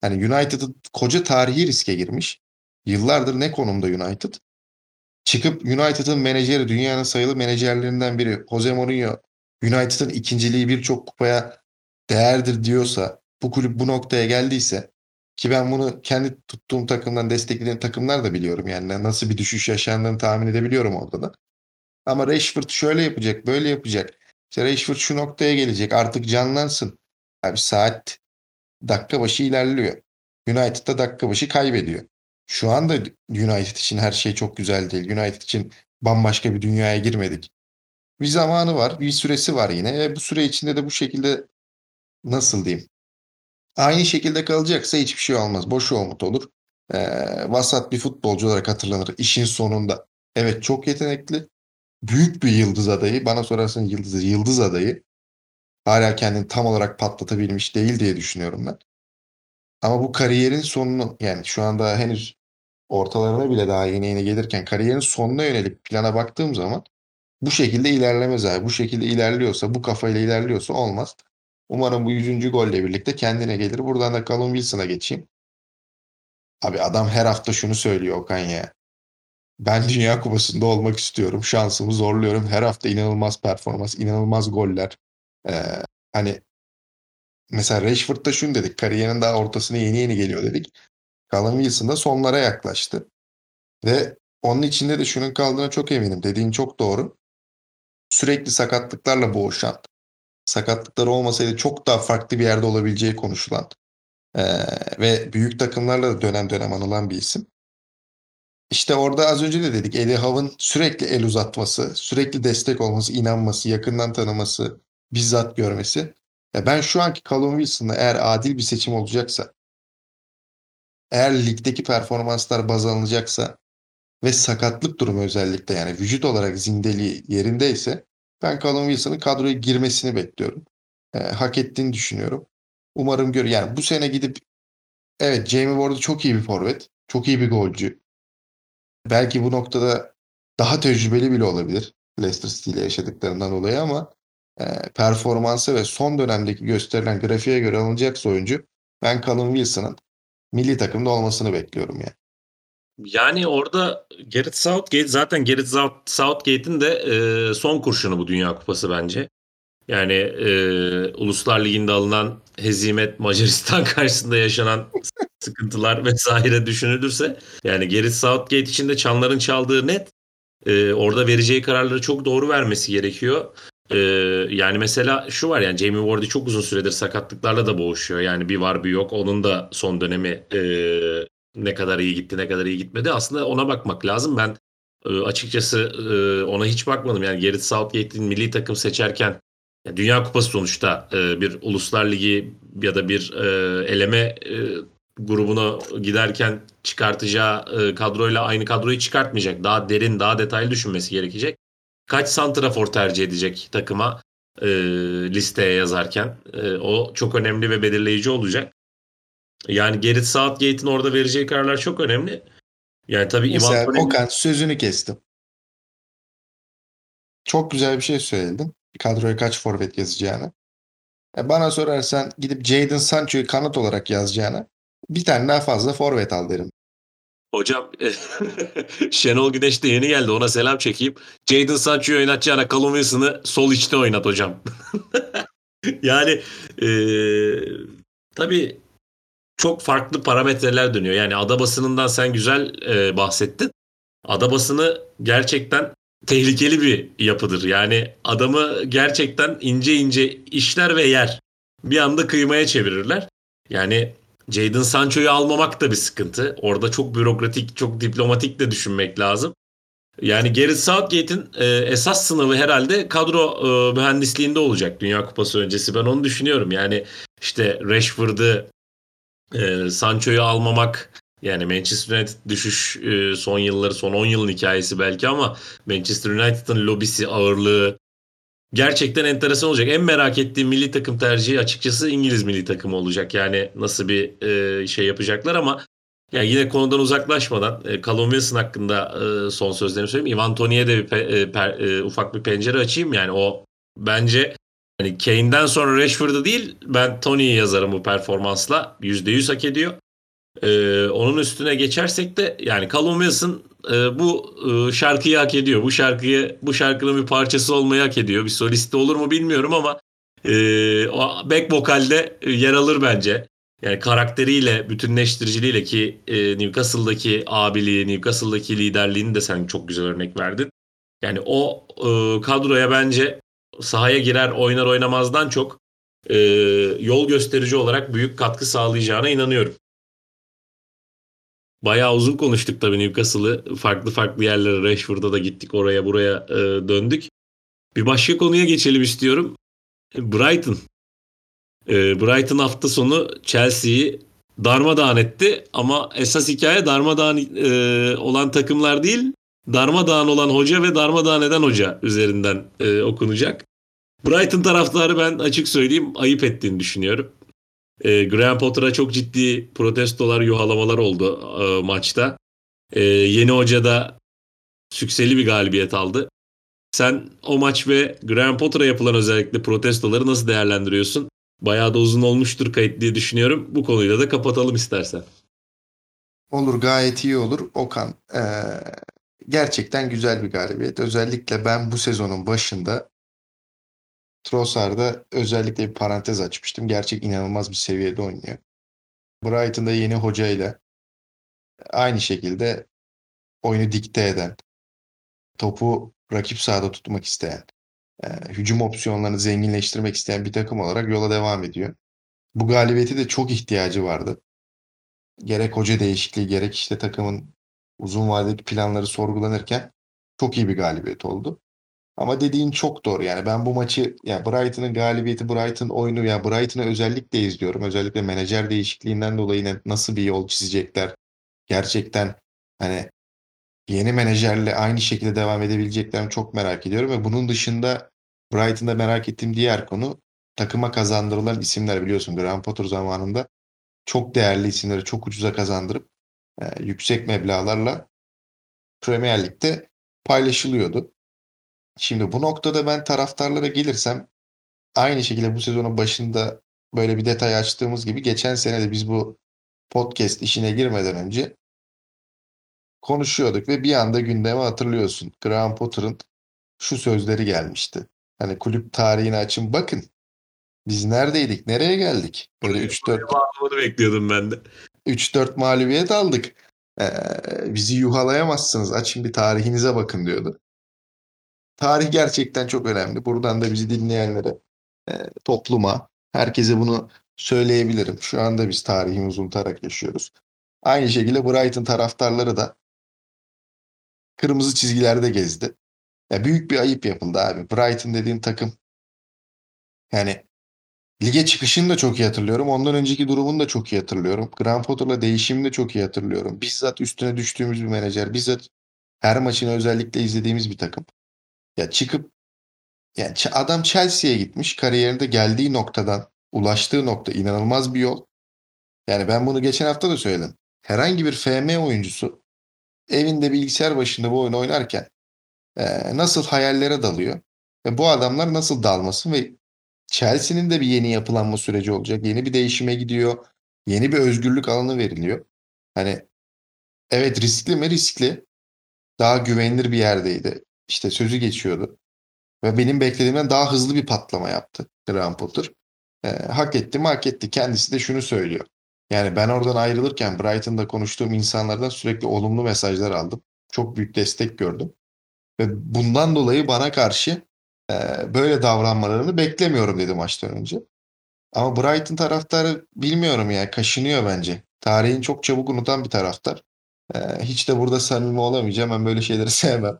S2: Hani United'ın koca tarihi riske girmiş. Yıllardır ne konumda United? Çıkıp United'ın menajeri, dünyanın sayılı menajerlerinden biri Jose Mourinho, United'ın ikinciliği birçok kupaya değerdir diyorsa, bu kulüp bu noktaya geldiyse ki ben bunu kendi tuttuğum takımdan desteklediğim takımlar da biliyorum. Yani nasıl bir düşüş yaşandığını tahmin edebiliyorum orada da. Ama Rashford şöyle yapacak, böyle yapacak. İşte Rashford şu noktaya gelecek. Artık canlansın. Abi saat dakika başı ilerliyor. United'da dakika başı kaybediyor. Şu anda United için her şey çok güzel değil. United için bambaşka bir dünyaya girmedik. Bir zamanı var, bir süresi var yine. E bu süre içinde de bu şekilde nasıl diyeyim? Aynı şekilde kalacaksa hiçbir şey olmaz. Boş umut olur. E, vasat bir futbolcu olarak hatırlanır işin sonunda. Evet çok yetenekli. Büyük bir yıldız adayı. Bana sorarsan yıldız, yıldız adayı. Hala kendini tam olarak patlatabilmiş değil diye düşünüyorum ben. Ama bu kariyerin sonunu yani şu anda henüz ortalarına bile daha yeni yeni gelirken kariyerin sonuna yönelik plana baktığım zaman bu şekilde ilerlemez abi. Bu şekilde ilerliyorsa, bu kafayla ilerliyorsa olmaz. Umarım bu 100. golle birlikte kendine gelir. Buradan da Callum Wilson'a geçeyim. Abi adam her hafta şunu söylüyor Okan ya. Ben Dünya Kupası'nda olmak istiyorum. Şansımı zorluyorum. Her hafta inanılmaz performans, inanılmaz goller. Ee, hani mesela Rashford'da şunu dedik. Kariyerin daha ortasına yeni yeni geliyor dedik. Callum Wilson da sonlara yaklaştı. Ve onun içinde de şunun kaldığına çok eminim. Dediğin çok doğru. Sürekli sakatlıklarla boğuşan, sakatlıkları olmasaydı çok daha farklı bir yerde olabileceği konuşulan ee, ve büyük takımlarla da dönem dönem anılan bir isim. İşte orada az önce de dedik Eli Hav'ın sürekli el uzatması, sürekli destek olması, inanması, yakından tanıması, bizzat görmesi. Ya ben şu anki Callum Wilson'la eğer adil bir seçim olacaksa, eğer ligdeki performanslar baz alınacaksa ve sakatlık durumu özellikle yani vücut olarak zindeliği yerindeyse ben Callum Wilson'ın kadroya girmesini bekliyorum. E, hak ettiğini düşünüyorum. Umarım gör yani bu sene gidip evet Jamie Ward'u çok iyi bir forvet. Çok iyi bir golcü. Belki bu noktada daha tecrübeli bile olabilir. Leicester City ile yaşadıklarından dolayı ama e, performansı ve son dönemdeki gösterilen grafiğe göre alınacaksa oyuncu ben Callum Wilson'ın milli takımda olmasını bekliyorum yani.
S1: Yani orada Gareth Southgate zaten Gareth Southgate'in de e, son kurşunu bu Dünya Kupası bence. Yani e, Uluslar Ligi'nde alınan hezimet Macaristan *laughs* karşısında yaşanan *laughs* sıkıntılar vesaire düşünülürse yani Gareth Southgate için de çanların çaldığı net. E, orada vereceği kararları çok doğru vermesi gerekiyor. E, yani mesela şu var yani Jamie Vardy çok uzun süredir sakatlıklarla da boğuşuyor. Yani bir var bir yok. Onun da son dönemi e, ne kadar iyi gitti ne kadar iyi gitmedi. Aslında ona bakmak lazım. Ben E, açıkçası e, ona hiç bakmadım. Yani Gareth Southgate'in milli takım seçerken ya Dünya Kupası sonuçta e, bir Uluslar Ligi ya da bir eleme e, grubuna giderken çıkartacağı kadroyla aynı kadroyu çıkartmayacak. Daha derin, daha detaylı düşünmesi gerekecek. Kaç santrafor tercih edecek takıma listeye yazarken o çok önemli ve belirleyici olacak. Yani Gerrit Southgate'in orada vereceği kararlar çok önemli. Yani tabii
S2: Mesela
S1: Ivan Toney...
S2: Okan sözünü kestim. Çok güzel bir şey söyledin. Kadroya kaç forvet yazacağını. E bana sorarsan gidip Jadon Sancho'yu kanat olarak yazacağına bir tane daha fazla forvet al derim.
S1: Hocam *laughs* Şenol Güneş de yeni geldi. Ona selam çekeyim. Jadon Sancho'yu oynatacağına Callum Wilson'ı sol içte oynat hocam. *laughs* yani e, tabii çok farklı parametreler dönüyor. Yani ada basınından sen güzel e, bahsettin. Ada basını gerçekten tehlikeli bir yapıdır. Yani adamı gerçekten ince ince işler ve yer. Bir anda kıymaya çevirirler. Yani Jadon Sancho'yu almamak da bir sıkıntı. Orada çok bürokratik, çok diplomatik de düşünmek lazım. Yani Gareth Southgate'in e, esas sınavı herhalde kadro e, mühendisliğinde olacak Dünya Kupası öncesi. Ben onu düşünüyorum. Yani işte Rashford'ı, e, Sancho'yu almamak, yani Manchester United düşüş e, son yılları, son 10 yılın hikayesi belki ama Manchester United'ın lobisi, ağırlığı gerçekten enteresan olacak. En merak ettiğim milli takım tercihi açıkçası İngiliz milli takımı olacak. Yani nasıl bir e, şey yapacaklar ama yani yine konudan uzaklaşmadan e, Callum Wilson hakkında e, son sözlerimi söyleyeyim. Ivan Tony'ye de bir pe, e, per, e, ufak bir pencere açayım. Yani o bence hani Kane'den sonra Rashford'u değil ben Tony'yi yazarım bu performansla. %100 hak ediyor. Ee, onun üstüne geçersek de yani Callum Wilson e, bu e, şarkıyı hak ediyor. Bu şarkıyı bu şarkının bir parçası olmayı hak ediyor. Bir solisti olur mu bilmiyorum ama e, back vokalde yer alır bence. Yani karakteriyle, bütünleştiriciliğiyle ki e, Newcastle'daki abiliği, Newcastle'daki liderliğini de sen çok güzel örnek verdin. Yani o e, kadroya bence sahaya girer oynar oynamazdan çok e, yol gösterici olarak büyük katkı sağlayacağına inanıyorum. Bayağı uzun konuştuk tabii Newcastle'ı. Farklı farklı yerlere Rashford'a da gittik oraya buraya e, döndük. Bir başka konuya geçelim istiyorum. Brighton. E, Brighton hafta sonu Chelsea'yi darmadağın etti ama esas hikaye darmadağın e, olan takımlar değil darmadağın olan hoca ve darmadağın eden hoca üzerinden e, okunacak. Brighton taraftarı ben açık söyleyeyim ayıp ettiğini düşünüyorum. E, Graham Potter'a çok ciddi protestolar, yuhalamalar oldu e, maçta. E, yeni hoca da sükseli bir galibiyet aldı. Sen o maç ve Graham Potter'a yapılan özellikle protestoları nasıl değerlendiriyorsun? Bayağı da uzun olmuştur kayıt diye düşünüyorum. Bu konuyla da kapatalım istersen.
S2: Olur gayet iyi olur. Okan ee, gerçekten güzel bir galibiyet. Özellikle ben bu sezonun başında Trossard'a özellikle bir parantez açmıştım. Gerçek inanılmaz bir seviyede oynuyor. Brighton'da yeni hocayla aynı şekilde oyunu dikte eden, topu rakip sahada tutmak isteyen, e, hücum opsiyonlarını zenginleştirmek isteyen bir takım olarak yola devam ediyor. Bu galibiyeti de çok ihtiyacı vardı. Gerek hoca değişikliği, gerek işte takımın uzun vadeli planları sorgulanırken çok iyi bir galibiyet oldu. Ama dediğin çok doğru. Yani ben bu maçı yani Brighton'ın galibiyeti, Brighton oyunu ya yani Brighton'ı özellikle izliyorum. Özellikle menajer değişikliğinden dolayı nasıl bir yol çizecekler. Gerçekten hani yeni menajerle aynı şekilde devam edebileceklerini çok merak ediyorum ve bunun dışında Brighton'da merak ettiğim diğer konu takıma kazandırılan isimler biliyorsun Graham Potter zamanında çok değerli isimleri çok ucuza kazandırıp e, yüksek meblağlarla Premier Lig'de paylaşılıyordu. Şimdi bu noktada ben taraftarlara gelirsem aynı şekilde bu sezonun başında böyle bir detay açtığımız gibi geçen sene de biz bu podcast işine girmeden önce konuşuyorduk ve bir anda gündeme hatırlıyorsun. Graham Potter'ın şu sözleri gelmişti. Hani kulüp tarihini açın bakın. Biz neredeydik? Nereye geldik? Böyle 3-4
S1: bekliyordum ben de.
S2: 3-4 mağlubiyet aldık. Ee, bizi yuhalayamazsınız. Açın bir tarihinize bakın diyordu. Tarih gerçekten çok önemli. Buradan da bizi dinleyenlere, e, topluma, herkese bunu söyleyebilirim. Şu anda biz tarihimizi unutarak yaşıyoruz. Aynı şekilde Brighton taraftarları da kırmızı çizgilerde gezdi. Ya büyük bir ayıp yapıldı abi. Brighton dediğin takım yani lige çıkışını da çok iyi hatırlıyorum. Ondan önceki durumunu da çok iyi hatırlıyorum. Graham Potter'la değişimini de çok iyi hatırlıyorum. Bizzat üstüne düştüğümüz bir menajer. Bizzat her maçını özellikle izlediğimiz bir takım. Ya çıkıp yani adam Chelsea'ye gitmiş. Kariyerinde geldiği noktadan ulaştığı nokta inanılmaz bir yol. Yani ben bunu geçen hafta da söyledim. Herhangi bir FM oyuncusu evinde bilgisayar başında bu oyunu oynarken e, nasıl hayallere dalıyor ve bu adamlar nasıl dalmasın ve Chelsea'nin de bir yeni yapılanma süreci olacak. Yeni bir değişime gidiyor. Yeni bir özgürlük alanı veriliyor. Hani evet riskli mi? Riskli. Daha güvenilir bir yerdeydi. İşte sözü geçiyordu. Ve benim beklediğimden daha hızlı bir patlama yaptı Graham Potter. E, hak etti mi hak etti. Kendisi de şunu söylüyor. Yani ben oradan ayrılırken Brighton'da konuştuğum insanlardan sürekli olumlu mesajlar aldım. Çok büyük destek gördüm. Ve bundan dolayı bana karşı böyle davranmalarını beklemiyorum dedi maçtan önce. Ama Brighton taraftarı bilmiyorum ya kaşınıyor bence. Tarihin çok çabuk unutan bir taraftar. Hiç de burada samimi olamayacağım. Ben böyle şeyleri *laughs* sevmem.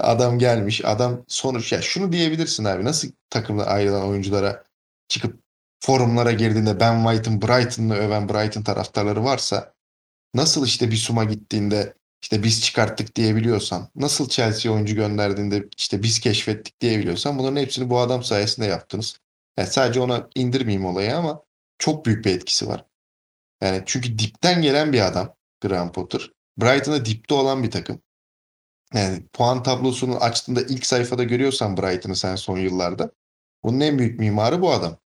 S2: Adam gelmiş. Adam sonuç ya şunu diyebilirsin abi. Nasıl takımda ayrılan oyunculara çıkıp forumlara girdiğinde Ben White'ın Brighton'ı öven Brighton taraftarları varsa nasıl işte bir suma gittiğinde işte biz çıkarttık diyebiliyorsan, nasıl Chelsea oyuncu gönderdiğinde işte biz keşfettik diyebiliyorsan bunların hepsini bu adam sayesinde yaptınız. Yani sadece ona indirmeyeyim olayı ama çok büyük bir etkisi var. Yani çünkü dipten gelen bir adam Graham Potter. Brighton'da dipte olan bir takım. Yani puan tablosunu açtığında ilk sayfada görüyorsan Brighton'ı sen son yıllarda. Bunun en büyük mimarı bu adam.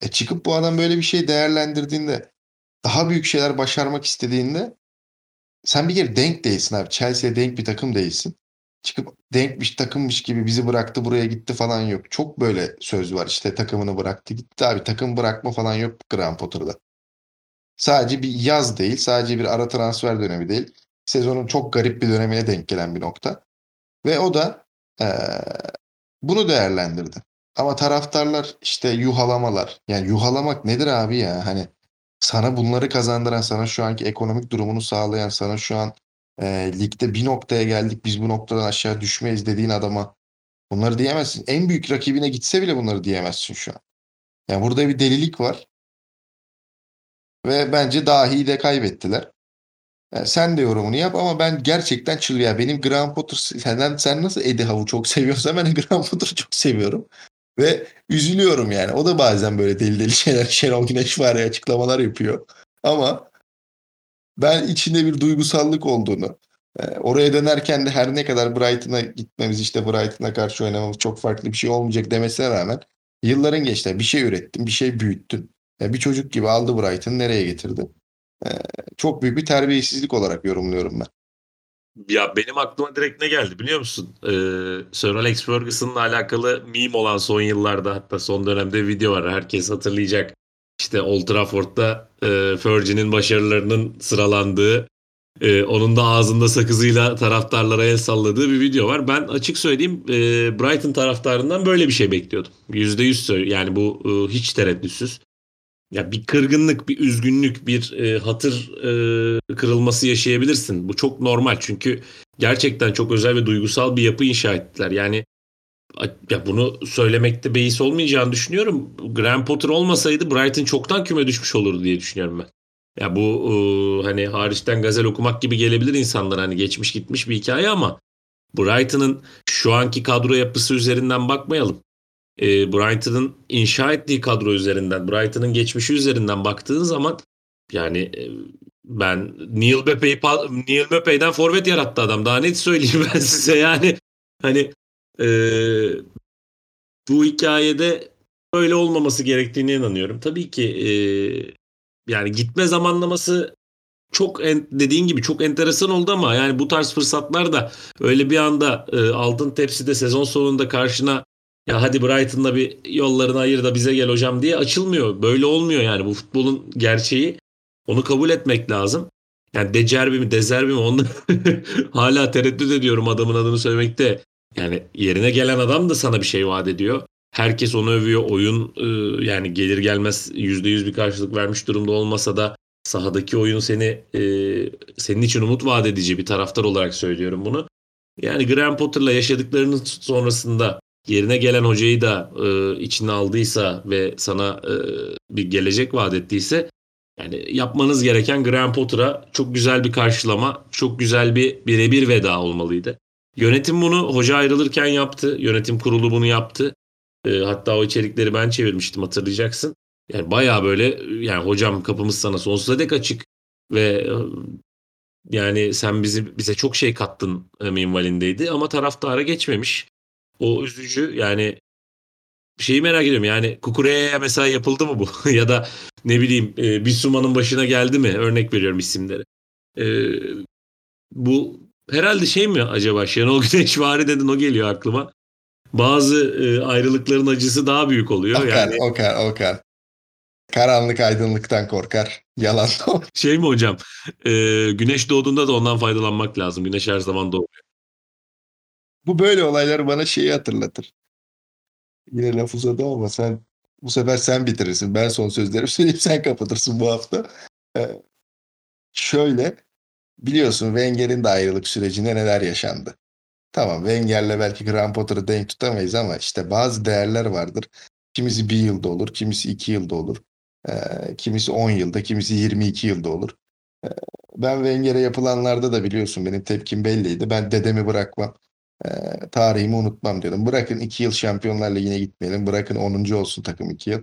S2: E çıkıp bu adam böyle bir şey değerlendirdiğinde daha büyük şeyler başarmak istediğinde sen bir kere denk değilsin abi. Chelsea'ye denk bir takım değilsin. Çıkıp denkmiş takımmış gibi bizi bıraktı buraya gitti falan yok. Çok böyle söz var işte takımını bıraktı gitti abi. Takım bırakma falan yok Graham Potter'da. Sadece bir yaz değil sadece bir ara transfer dönemi değil. Sezonun çok garip bir dönemine denk gelen bir nokta. Ve o da ee, bunu değerlendirdi. Ama taraftarlar işte yuhalamalar. Yani yuhalamak nedir abi ya? Hani sana bunları kazandıran, sana şu anki ekonomik durumunu sağlayan, sana şu an e, ligde bir noktaya geldik biz bu noktadan aşağı düşmeyiz dediğin adama bunları diyemezsin. En büyük rakibine gitse bile bunları diyemezsin şu an. Yani burada bir delilik var. Ve bence dahi de kaybettiler. Yani sen de yorumunu yap ama ben gerçekten çıl ya. Benim Graham Potter senden sen nasıl Eddie Howe'u çok seviyorsan ben Graham Potter'ı çok seviyorum. Ve üzülüyorum yani. O da bazen böyle deli deli şeyler *laughs* Şenol Güneş var ya açıklamalar yapıyor. Ama ben içinde bir duygusallık olduğunu, e, oraya dönerken de her ne kadar Brighton'a gitmemiz işte Brighton'a karşı oynamamız çok farklı bir şey olmayacak demesine rağmen yılların geçti. Bir şey ürettin, bir şey büyüttün. Bir çocuk gibi aldı Brighton'ı nereye getirdi? E, çok büyük bir terbiyesizlik olarak yorumluyorum ben.
S1: Ya benim aklıma direkt ne geldi biliyor musun? Ee, Sir Alex Ferguson'la alakalı meme olan son yıllarda hatta son dönemde video var. Herkes hatırlayacak. İşte Old Trafford'da e, Fergie'nin başarılarının sıralandığı, e, onun da ağzında sakızıyla taraftarlara el salladığı bir video var. Ben açık söyleyeyim e, Brighton taraftarından böyle bir şey bekliyordum. %100 yani bu e, hiç tereddütsüz ya bir kırgınlık, bir üzgünlük, bir e, hatır e, kırılması yaşayabilirsin. Bu çok normal çünkü gerçekten çok özel ve duygusal bir yapı inşa ettiler. Yani ya bunu söylemekte beis olmayacağını düşünüyorum. Graham Potter olmasaydı Brighton çoktan küme düşmüş olurdu diye düşünüyorum ben. Ya bu e, hani hariçten gazel okumak gibi gelebilir insanlar hani geçmiş gitmiş bir hikaye ama Brighton'ın şu anki kadro yapısı üzerinden bakmayalım e, Brighton'ın inşa ettiği kadro üzerinden, Brighton'ın geçmişi üzerinden baktığın zaman yani e, ben Neil Mepey'i Neil Mepey'den forvet yarattı adam. Daha net söyleyeyim ben *laughs* size yani. Hani e, bu hikayede böyle olmaması gerektiğine inanıyorum. Tabii ki e, yani gitme zamanlaması çok en, dediğin gibi çok enteresan oldu ama yani bu tarz fırsatlar da öyle bir anda e, altın tepside sezon sonunda karşına ya hadi Brighton'la bir yollarını ayır da bize gel hocam diye açılmıyor. Böyle olmuyor yani bu futbolun gerçeği. Onu kabul etmek lazım. Yani Decerbi mi Dezerbi mi onu *laughs* hala tereddüt ediyorum adamın adını söylemekte. Yani yerine gelen adam da sana bir şey vaat ediyor. Herkes onu övüyor. Oyun e, yani gelir gelmez %100 bir karşılık vermiş durumda olmasa da sahadaki oyun seni e, senin için umut vaat edici bir taraftar olarak söylüyorum bunu. Yani Graham Potter'la yaşadıklarının sonrasında yerine gelen hocayı da e, içine aldıysa ve sana e, bir gelecek vaat ettiyse yani yapmanız gereken Graham Potter'a çok güzel bir karşılama, çok güzel bir birebir veda olmalıydı. Yönetim bunu hoca ayrılırken yaptı. Yönetim kurulu bunu yaptı. E, hatta o içerikleri ben çevirmiştim hatırlayacaksın. Yani baya böyle yani hocam kapımız sana sonsuza dek açık ve yani sen bizi bize çok şey kattın e, minvalindeydi ama taraftara geçmemiş. O üzücü yani şeyi merak ediyorum yani Kukure'ye mesela yapıldı mı bu? *laughs* ya da ne bileyim e, Bisuma'nın başına geldi mi? Örnek veriyorum isimleri. E, bu herhalde şey mi acaba Şenol Güneş vari dedin o geliyor aklıma. Bazı e, ayrılıkların acısı daha büyük oluyor.
S2: Okar,
S1: yani...
S2: okar, okar. Karanlık aydınlıktan korkar. *laughs* Yalan
S1: Şey mi hocam? E, güneş doğduğunda da ondan faydalanmak lazım. Güneş her zaman doğuyor.
S2: Bu böyle olaylar bana şeyi hatırlatır. Yine laf uzadı ama sen bu sefer sen bitirirsin. Ben son sözlerimi *laughs* söyleyeyim sen kapatırsın bu hafta. Ee, şöyle biliyorsun Wenger'in de ayrılık sürecinde neler yaşandı. Tamam Wenger'le belki Graham Potter'ı denk tutamayız ama işte bazı değerler vardır. Kimisi bir yılda olur, kimisi iki yılda olur. E, kimisi 10 yılda, kimisi 22 yılda olur. E, ben Wenger'e yapılanlarda da biliyorsun benim tepkim belliydi. Ben dedemi bırakmam. E, tarihimi unutmam diyordum. Bırakın 2 yıl Şampiyonlar Ligi'ne gitmeyelim. Bırakın 10. olsun takım 2 yıl.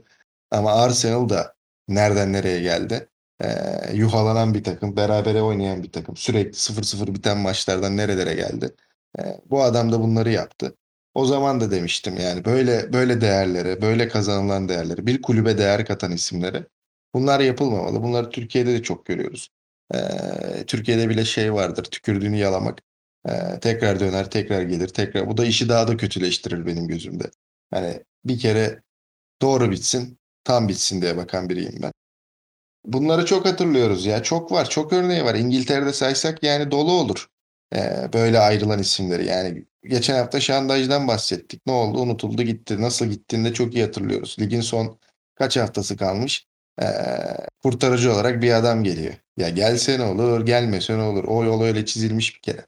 S2: Ama Arsenal da nereden nereye geldi? E, yuhalanan bir takım, berabere oynayan bir takım. Sürekli 0-0 biten maçlardan nerelere geldi? E, bu adam da bunları yaptı. O zaman da demiştim yani böyle böyle değerlere, böyle kazanılan değerlere, bir kulübe değer katan isimlere bunlar yapılmamalı. Bunları Türkiye'de de çok görüyoruz. Ee, Türkiye'de bile şey vardır, tükürdüğünü yalamak. Ee, tekrar döner, tekrar gelir, tekrar. Bu da işi daha da kötüleştirir benim gözümde. Hani bir kere doğru bitsin, tam bitsin diye bakan biriyim ben. Bunları çok hatırlıyoruz ya. Çok var, çok örneği var. İngiltere'de saysak yani dolu olur. Ee, böyle ayrılan isimleri. Yani geçen hafta Şandaj'dan bahsettik. Ne oldu? Unutuldu gitti. Nasıl gittiğini de çok iyi hatırlıyoruz. Ligin son kaç haftası kalmış? Ee, kurtarıcı olarak bir adam geliyor. Ya gelse ne olur, gelmese ne olur. O yol öyle çizilmiş bir kere.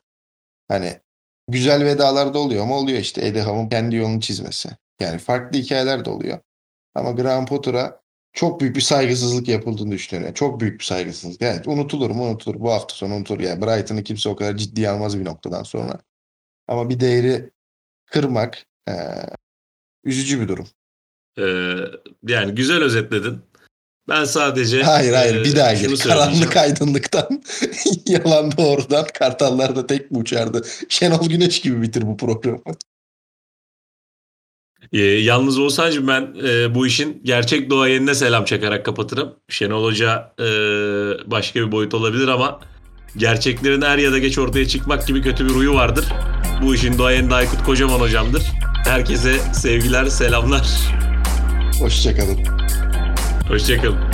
S2: Hani güzel vedalar da oluyor ama oluyor işte Edeham'ın kendi yolunu çizmesi. Yani farklı hikayeler de oluyor. Ama Graham Potter'a çok büyük bir saygısızlık yapıldığını düşünüyorum. çok büyük bir saygısızlık. Evet unutulur mu unutulur. Bu hafta sonu unutulur. Yani Brighton'ı kimse o kadar ciddiye almaz bir noktadan sonra. Ama bir değeri kırmak e, üzücü bir durum.
S1: Ee, yani güzel özetledin. Ben sadece
S2: Hayır hayır bir daha gir. Karanlık aydınlıktan *laughs* yalan doğrudan kartallarda tek mi uçardı? Şenol Güneş gibi bitir bu programı.
S1: Ee, yalnız olsaydı ben e, bu işin gerçek doğayenine selam çakarak kapatırım. Şenol Hoca e, başka bir boyut olabilir ama gerçeklerin er ya da geç ortaya çıkmak gibi kötü bir huyu vardır. Bu işin doğayeni de Aykut Kocaman hocamdır. Herkese sevgiler, selamlar.
S2: Hoşçakalın.
S1: Hoşçakalın.